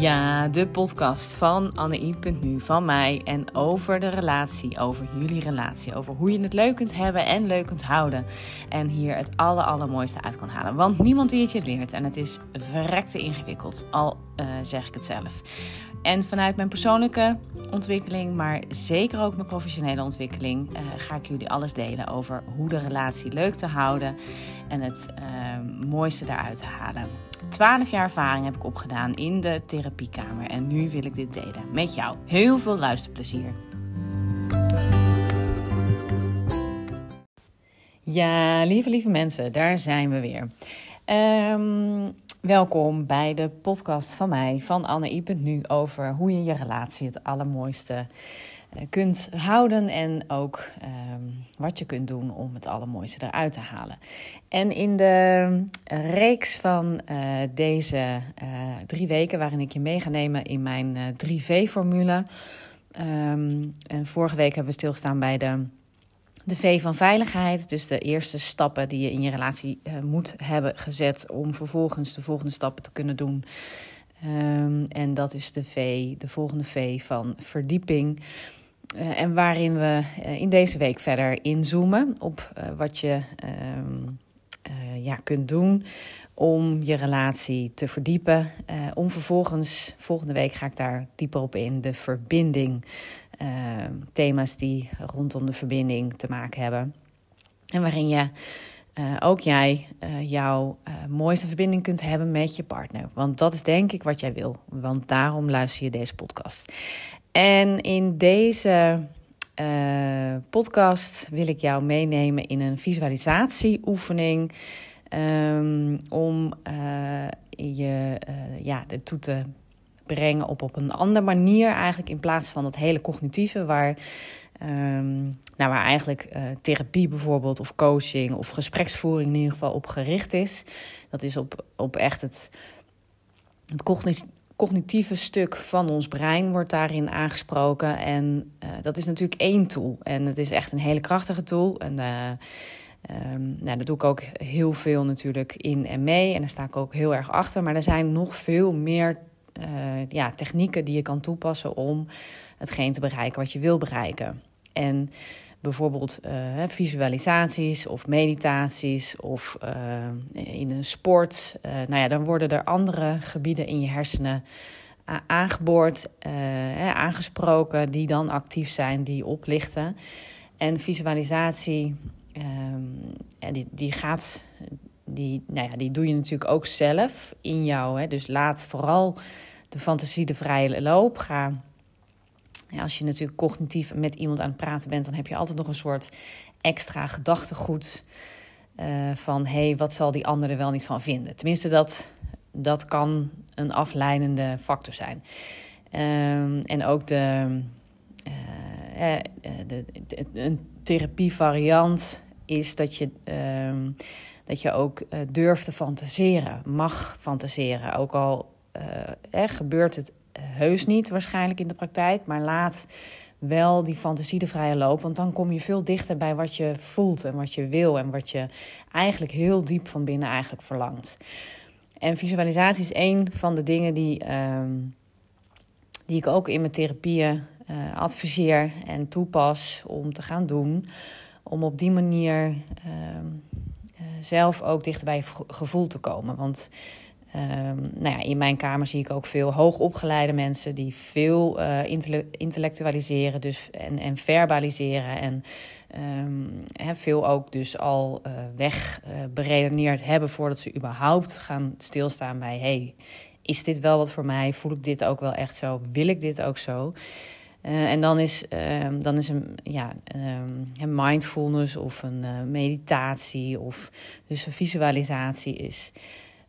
Ja, de podcast van Anne.nu, van mij en over de relatie, over jullie relatie, over hoe je het leuk kunt hebben en leuk kunt houden. En hier het aller, allermooiste uit kan halen. Want niemand die het je leert en het is verrekte ingewikkeld, al uh, zeg ik het zelf. En vanuit mijn persoonlijke ontwikkeling, maar zeker ook mijn professionele ontwikkeling, uh, ga ik jullie alles delen over hoe de relatie leuk te houden en het uh, mooiste daaruit te halen. 12 jaar ervaring heb ik opgedaan in de therapiekamer en nu wil ik dit delen met jou. Heel veel luisterplezier. Ja, lieve, lieve mensen, daar zijn we weer. Um, welkom bij de podcast van mij, van Anne Nu, over hoe je je relatie het allermooiste kunt houden en ook um, wat je kunt doen om het allermooiste eruit te halen. En in de reeks van uh, deze uh, drie weken, waarin ik je mee ga nemen in mijn 3V-formule. Um, en vorige week hebben we stilgestaan bij de, de V van veiligheid. Dus de eerste stappen die je in je relatie moet hebben gezet om vervolgens de volgende stappen te kunnen doen. Um, en dat is de V, de volgende V van verdieping. Uh, en waarin we uh, in deze week verder inzoomen op uh, wat je ehm, ja, kunt doen om je relatie te verdiepen. om vervolgens, volgende week ga ik daar dieper op in, de verbinding. Ehm, thema's die rondom de verbinding te maken hebben. En waarin je ook jij jouw mooiste verbinding kunt hebben met je partner. Want dat is denk ik wat jij wil. Want daarom luister je deze podcast. En in deze uh, podcast wil ik jou meenemen in een visualisatieoefening. Um, om uh, je uh, ja, ertoe te brengen op, op een andere manier, eigenlijk in plaats van dat hele cognitieve, waar, um, nou, waar eigenlijk therapie bijvoorbeeld, of coaching of gespreksvoering in ieder geval op gericht is. Dat is op, op echt het, het cognitieve stuk van ons brein wordt daarin aangesproken. En uh, dat is natuurlijk één tool. En het is echt een hele krachtige tool. En uh, nou, daar doe ik ook heel veel natuurlijk in en mee. En daar sta ik ook heel erg achter. Maar er zijn nog veel meer uh, ja, technieken die je kan toepassen om hetgeen te bereiken wat je wil bereiken. En bijvoorbeeld uh, visualisaties of meditaties of uh, in een sport. Uh, nou ja, dan worden er andere gebieden in je hersenen aangeboord, aangesproken, die dan actief zijn, die oplichten. En visualisatie, um, die, die gaat. Die, nou ja, die doe je natuurlijk ook zelf in jou. Hè? Dus laat vooral de fantasie de vrije loop. Ga als je natuurlijk cognitief met iemand aan het praten bent, dan heb je altijd nog een soort extra gedachtegoed uh, van hé, hey, wat zal die ander er wel niet van vinden? Tenminste, dat, dat kan een afleidende factor zijn. Um, en ook de, uh, de, de, een therapievariant is dat je, um, dat je ook durft te fantaseren, mag fantaseren. Ook al gebeurt het heus niet waarschijnlijk in de praktijk, maar laat wel die fantasie de vrije loop. Want dan kom je veel dichter bij wat je voelt en wat je wil en wat je eigenlijk heel diep van binnen eigenlijk verlangt. En visualisatie is een van de dingen die, uh, die ik ook in mijn therapieën uh, adviseer en toepas om te gaan doen. Om op die manier uh, zelf ook dichter bij je gevoel te komen. Want Um, nou ja, in mijn kamer zie ik ook veel hoogopgeleide mensen die veel uh, intellectualiseren dus, en, en verbaliseren. En um, veel ook dus al uh, weg uh, beredeneerd hebben voordat ze überhaupt gaan stilstaan bij: hey, is dit wel wat voor mij? Voel ik dit ook wel echt zo? Wil ik dit ook zo? en dan is, um, dan is een, ja, een mindfulness of een meditatie of dus een visualisatie is.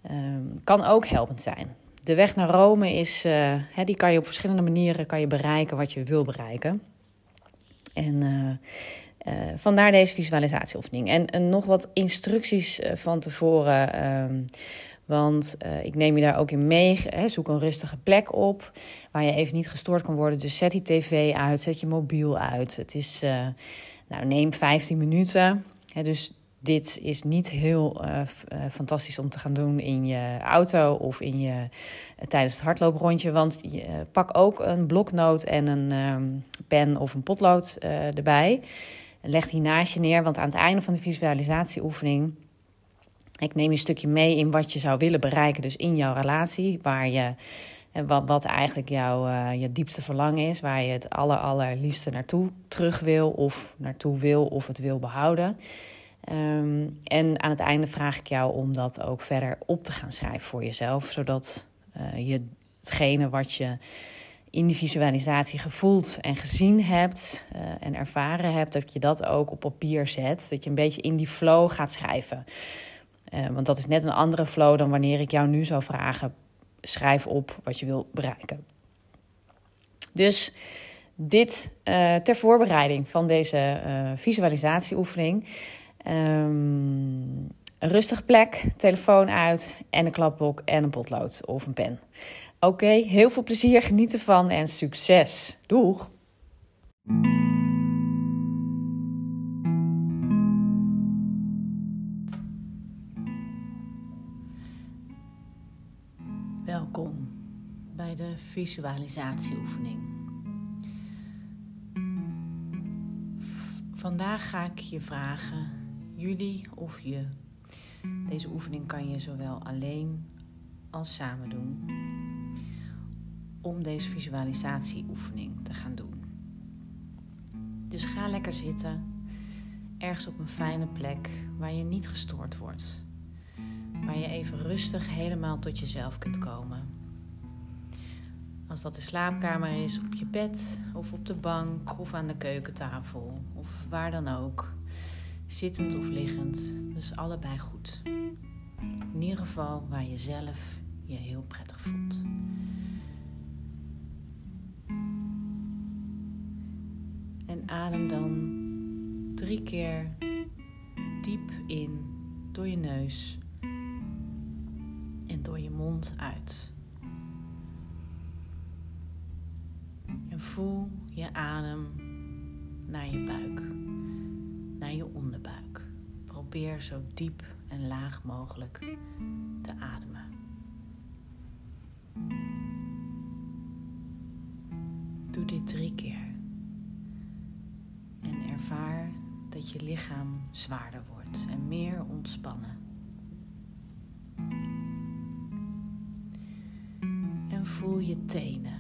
Um, kan ook helpend zijn. De weg naar Rome is, uh, die kan je op verschillende manieren kan je bereiken wat je wil bereiken. En uh, uh, vandaar deze visualisatieoefening. En, nog wat instructies van tevoren. Um, want ik neem je daar ook in mee. Hè, zoek een rustige plek op waar je even niet gestoord kan worden. Dus zet die tv uit, zet je mobiel uit. Het is, nou, neem 15 minuten. Hè, dus dit is niet heel uh, fantastisch om te gaan doen in je auto of in je, tijdens het hardlooprondje. Want je, pak ook een bloknoot en een ehm, pen of een potlood erbij. Leg die naast je neer, want aan het einde van de visualisatieoefening ik neem je een stukje mee in wat je zou willen bereiken, dus in jouw relatie, waar je, wat, wat eigenlijk jouw je diepste verlangen is, waar je het aller, allerliefste naartoe terug wil, of naartoe wil, of het wil behouden. Ehm, en aan het einde vraag ik jou om dat ook verder op te gaan schrijven voor jezelf, zodat uh, je hetgene wat je in die visualisatie gevoeld en gezien hebt uh, en ervaren hebt, dat je dat ook op papier zet. Dat je een beetje in die flow gaat schrijven. Uh, want dat is net een andere flow dan wanneer ik jou nu zou vragen: schrijf op wat je wil bereiken. Dus dit ter voorbereiding van deze visualisatieoefening. Um, een rustige plek, telefoon uit en een klapblok en een potlood of een pen. Oké, heel veel plezier, geniet ervan en succes. Doeg! Welkom bij de visualisatieoefening. Vandaag ga ik je vragen, jullie of je. Deze oefening kan je zowel alleen als samen doen. Om deze visualisatieoefening te gaan doen. Dus ga lekker zitten, ergens op een fijne plek waar je niet gestoord wordt waar je even rustig helemaal tot jezelf kunt komen. Als dat de slaapkamer is, op je bed of op de bank of aan de keukentafel of waar dan ook. Zittend of liggend, dus allebei goed. In ieder geval waar je zelf je heel prettig voelt. En adem dan drie keer diep in door je neus door je mond uit. En voel je adem naar je buik, je onderbuik. Probeer zo diep en laag mogelijk te ademen. Doe dit drie keer. En ervaar dat je lichaam zwaarder wordt en meer ontspannen. voel je tenen.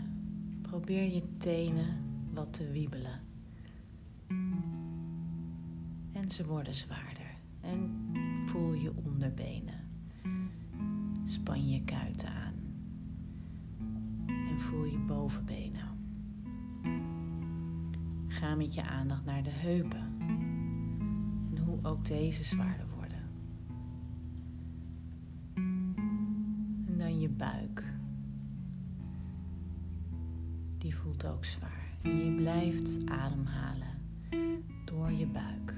Probeer je tenen wat te wiebelen. Ze worden zwaarder. En voel je onderbenen. Span je kuiten aan. En voel je bovenbenen. Ga met je aandacht naar de heupen. En hoe ook deze zwaarder worden. En dan je buik die voelt ook zwaar. En je blijft ademhalen door je buik,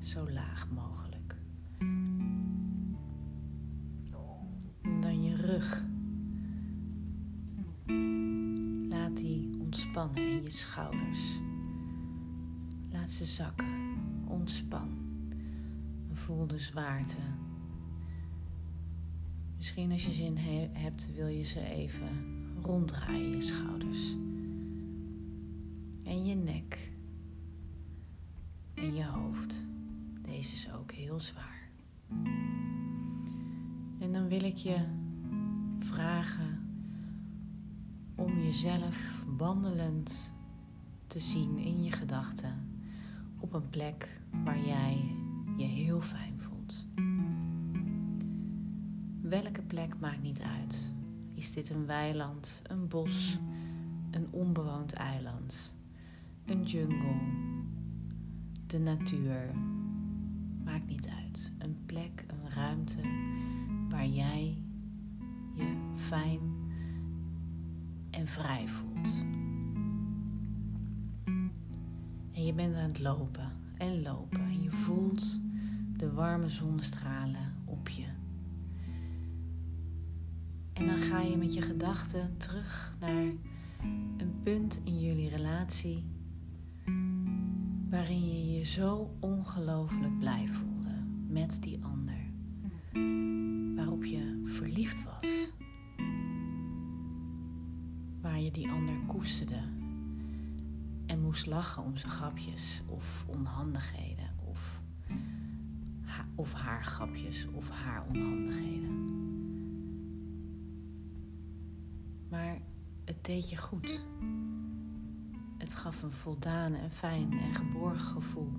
zo laag mogelijk. En dan je rug. Laat die ontspannen en je schouders. Laat ze zakken. Ontspan. Voel de zwaarte. Misschien als je zin hebt, wil je ze even ronddraaien, je schouders en je nek en je hoofd. Is ook heel zwaar. En dan wil ik je vragen om jezelf wandelend te zien in je gedachten op een plek waar jij je heel fijn voelt. Welke plek maakt niet uit. Is dit een weiland, een bos, een onbewoond eiland? een jungle, de natuur. Maakt niet uit. Een plek, een ruimte waar jij je fijn en vrij voelt. En je bent aan het lopen en lopen. En je voelt de warme zonnestralen op je. En dan ga je met je gedachten terug naar een punt in jullie relatie waarin je je zo ongelooflijk blij voelde. met die ander. Waarop je verliefd was. Waar je die ander koesterde. En moest lachen om zijn grapjes of onhandigheden. Of, of haar grapjes of haar onhandigheden. Maar het deed je goed. Het gaf een voldaan en fijn en geborgen gevoel.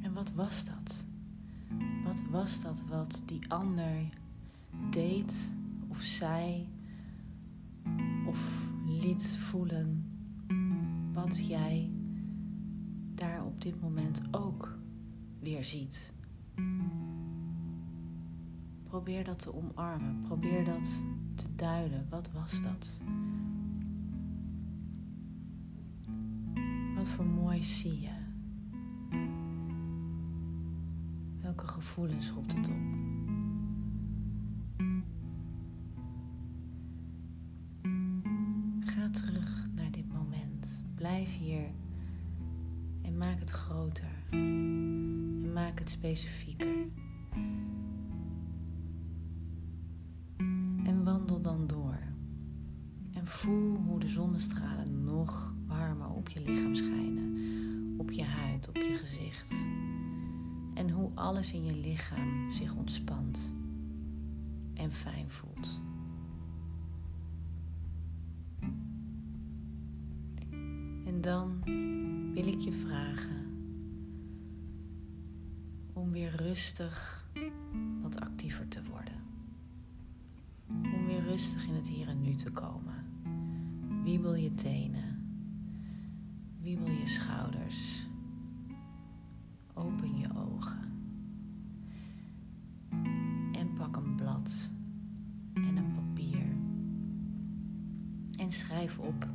En wat was dat? Wat was dat wat die ander deed of zei of liet voelen wat jij daar op dit moment ook weer ziet? Probeer dat te omarmen. Probeer dat te duiden. Wat was dat? Wat voor mooi zie je? Welke gevoelens roept het op? Ga terug naar dit moment. Blijf hier en maak het groter. En maak het specifieker. En wandel dan door. En voel hoe de zonnestralen nog op je lichaam schijnen, op je huid, op je gezicht. En hoe alles in je lichaam zich ontspant en fijn voelt. En dan wil ik je vragen om weer rustig wat actiever te worden. Om weer rustig in het hier en nu te komen. Wiebel je tenen. Wiebel je schouders. Open je ogen. En pak een blad en een papier. En schrijf op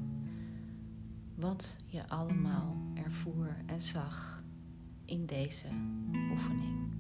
wat je allemaal ervoer en zag in deze oefening.